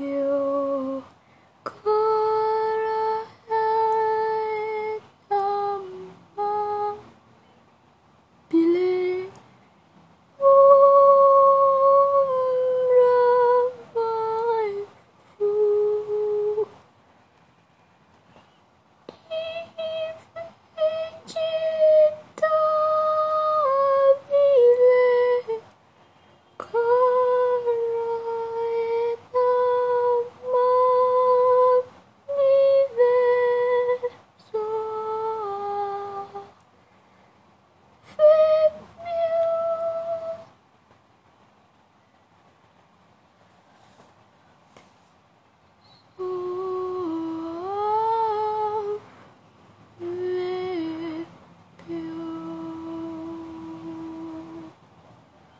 you.